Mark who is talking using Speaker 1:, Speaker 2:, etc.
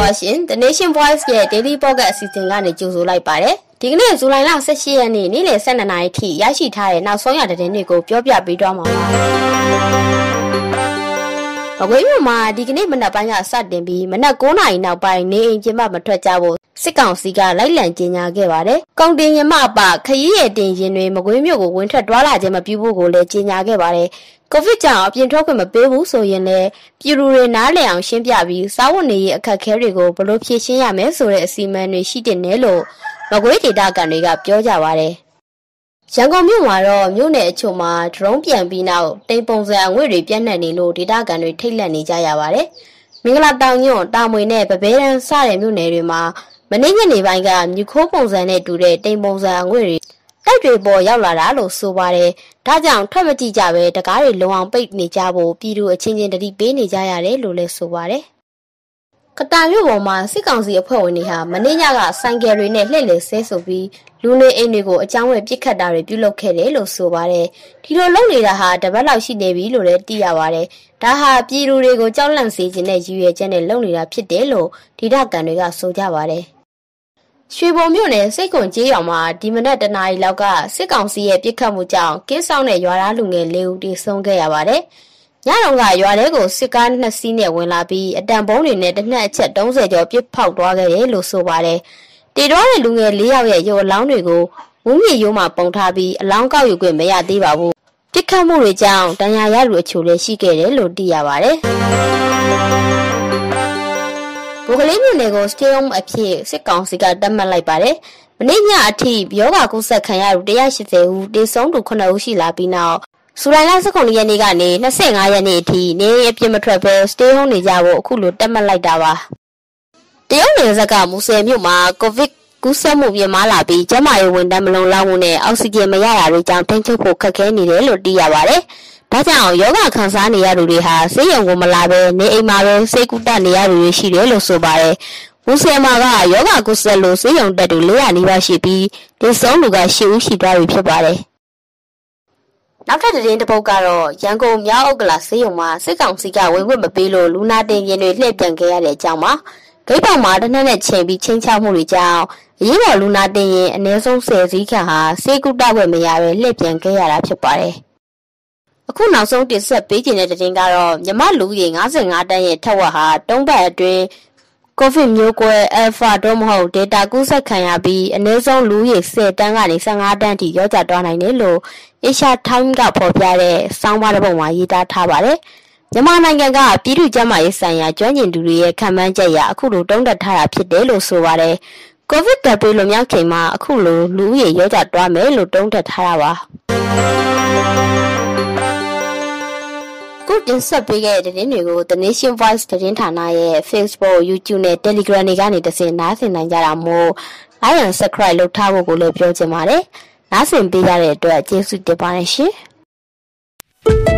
Speaker 1: ပါရှင် The Nation Voice ရဲ့ Daily Podcast အစီအစဉ်ကနေကြိုဆိုလိုက်ပါတယ်ဒီကနေ့ဇူလိုင်လ18ရက်နေ့နေ့လယ်12နာရီထိရရှိထားတဲ့နောက်ဆုံးရတဲ့တင်တွေကိုပြောပြပေးသွားမှာပါ။ အဝေးမြို့မှာဒီကနေ့မနက်ပိုင်းကစတင်ပြီးမနက်9နာရီနောက်ပိုင်းနေအိမ်ပြင်ပမထွက်ကြဖို့စစ်ကောင်စီကလိုက်လံကြေညာခဲ့ပါတယ်။ကုန်တင်ရင်မအပခရီးရတင်ရင်တွေမကွေးမြို့ကိုဝင်ထွက်သွားလာခြင်းမပြုဖို့ကိုလည်းကြေညာခဲ့ပါတယ်။ကိုဗစ်ကြောင့်အပြင်ထွက်ခွင့်မပေးဘူးဆိုရင်လည်းပြည်သူတွေနားလည်အောင်ရှင်းပြပြီးစားဝတ်နေရေးအခက်အခဲတွေကိုဘလို့ဖြေရှင်းရမယ်ဆိုတဲ့အစီအမံတွေရှိတင်တယ်လို့မကွေးဒေတာကန်တွေကပြောကြပါတယ်။ ရန်ကုန်မြို့မှာတော့မြို့နယ်အချို့မှာဒရုန်းပြန်ပြီးနောက်တိမ်ပုံစံအငွေ့တွေပြန့်နှံ့နေလို့ဒေတာကန်တွေထိတ်လန့်နေကြရပါတယ်။မင်္ဂလာတောင်ညွန့်တာမွေနဲ့ပပဲတန်းစတဲ့မြို့နယ်တွေမှာမနေ့ညနေပိုင်းကမြူခိုးပုံစံနဲ့တူတဲ့တိမ်ပုံစံအငွေ့တွေတိုက်တွေပေါ်ရောက်လာတာလို့ဆိုပါတယ်။ဒါကြောင့်ထွက်မကြည့်ကြပဲတကားတွေလုံအောင်ပိတ်နေကြဖို့ပြည်သူအချင်းချင်းတတိပေးနေကြရတယ်လို့လည်းဆိုပါတယ်။ ကတာမြို့ပေါ်မှာစစ်ကောင်စီအဖွဲ့ဝင်တွေဟာမနေ့ညကဆိုင်ကယ်တွေနဲ့လှည့်လည်ဆဲဆိုပြီးလူနေအိမ်တွေကိုအကြောင်းဝယ်ပစ်ခတ်တာတွေပြုလုပ်ခဲ့တယ်လို့ဆိုပါတယ်။ဒီလိုလုပ်နေတာဟာတပတ်လောက်ရှိနေပြီလို့လည်းသိရပါတယ်။ဒါဟာပြည်သူတွေကိုကြောက်လန့်စေခြင်းနဲ့ရည်ရွယ်ချက်နဲ့လုပ်နေတာဖြစ်တယ်လို့ဒေသခံတွေကဆိုကြပါတယ်။ရွှေဘုံမြို့နယ်စိတ်ခွန်ကျေးရွာမှာဒီမနက်တနာရီလောက်ကစစ်ကောင်စီရဲ့ပစ်ခတ်မှုကြောင့်ကင်းဆောင်တဲ့ရွာသားလူငယ်၄ဦးတိဆုံးခဲ့ရပါတယ်။ ညတော့ကရွာထဲကိုစစ်ကားနှစ်စီးနဲ့ဝင်လာပြီးအတံပုံးတွေနဲ့တစ်နှက်အချက်30ကျော်ပစ်ဖောက်သွားခဲ့တယ်လို့ဆိုပါတယ်။တေတော့တဲ့လူငယ်၄ယောက်ရဲ့ရုပ်အလောင်းတွေကိုဝင်းမြေရိုးမှာပုံထားပြီးအလောင်းကောက်ယူခွင့်မရသေးပါဘူး။ပစ်ခတ်မှုတွေကြောင့်တန်ရာရလူအချို့လည်းရှိခဲ့တယ်လို့သိရပါတယ်။ဘိုကလေးမြို့နယ်ကို stay home အဖြစ်စစ်ကောင်စီကတတ်မှတ်လိုက်ပါတယ်။မနေ့ညအထိယောဂကုသခံရသူ180ဦးတေဆုံးသူ9ဦးရှိလာပြီးနောက် ဇူလိုင်လ19ရက်နေ့ကနေ25ရက်နေ့အထိနေအပြစ်မထွက်ဘဲ stay home နေကြဖို့အခုလိုတတ်မှတ်လိုက်တာပါ။တရုတ်နယ်စပ်ကမူဆယ်မြို့မှာကိုဗစ်ကူးစက်မှုပြင်းမာလာပြီးကျန်းမာရေးဝန်ထမ်းမလုံလောက်မှုနဲ့အောက်ဆီဂျင်မရတာတွေကြောင့်ထိန်းချုပ်ဖို့ခက်ခဲနေတယ်လို့သိရပါတယ်။ဒါကြောင့်ယောဂခံစားနေရသူတွေဟာဆေးရုံကိုမလာဘဲနေအိမ်မှာပဲစိတ်ကူးတက်နေရသူတွေရှိတယ်လို့ဆိုပါတယ်။မူဆယ်မာကယောဂကုသလို့ဆေးရုံတက်သူ400နီးပါးရှိပြီးဒီဆုံးလူက10ဦးရှိသွားပြီဖြစ်ပါတယ်။ နောက်ထပ်သတင်းတစ်ပုဒ်ကတော့ရန်ကုန်မြောက်ဥက္ကလာဆေးရုံမှာစစ်ကောင်စီကဝင်ခွင့်မပေးလို့လူနာတင်ရင်တွေလှည့်ပြန်ခဲ့ရတဲ့အကြောင်းပါ။ဂိတ်ပေါင်မှာတနက်နဲ့ချိန်ပြီးချင်းချောက်မှုတွေကြောင့်အရေးပေါ်လူနာတင်ရင်အနည်းဆုံး10စီးခန့်ဟာစေကုတဝယ်မရပဲလှည့်ပြန်ခဲ့ရတာဖြစ်ပါတယ်။အခုနောက်ဆုံးတင်ဆက်ပေးခြင်းတဲ့တင်ကတော့မြမလူကြီး55တန်းရဲ့ထက်ဝက်ဟာတုံးပတ်အတွင်း ကိုဗစ်မျိုးကွဲ Alpha တော့မဟုတ် data ကူးစက်ခံရပြီးအနည်းဆုံးလူကြီး10တန်းကနေ15တန်းထိရောကျသွားနိုင်တယ်လို့ Asia Time ကဖော်ပြတဲ့စောင်းပါတစ်ပုဒ်မှာရေးသားထားပါတယ်။မြန်မာနိုင်ငံကပြည်သူ့ကျန်းမာရေးဆိုင်ရာကျွမ်းကျင်သူတွေရဲ့ခံမှန်းချက်အရအခုလိုတုံးတက်ထားတာဖြစ်တယ်လို့ဆိုပါတယ်။ကိုဗစ်တပ်ပြီးလွန်မြောက်ချိန်မှာအခုလိုလူဦးရေရောကျသွားမယ်လို့တုံးတက်ထားတာပါ။ ခုတင်ဆက်ပေးခဲ့တဲ့သတင်းတွေကို The Nation Voice သတင်းဌာနရဲ့ Facebook, YouTube နဲ့ Telegram တွေကနေတဆင့်နားဆင်နိုင်ကြတာမို့ like and subscribe လုပ်ထားဖို့ကိုလည်းပြောချင်ပါတယ်။နားဆင်ပေးကြတဲ့အတွက်ကျေးဇူးတင်ပါတယ်ရှင်။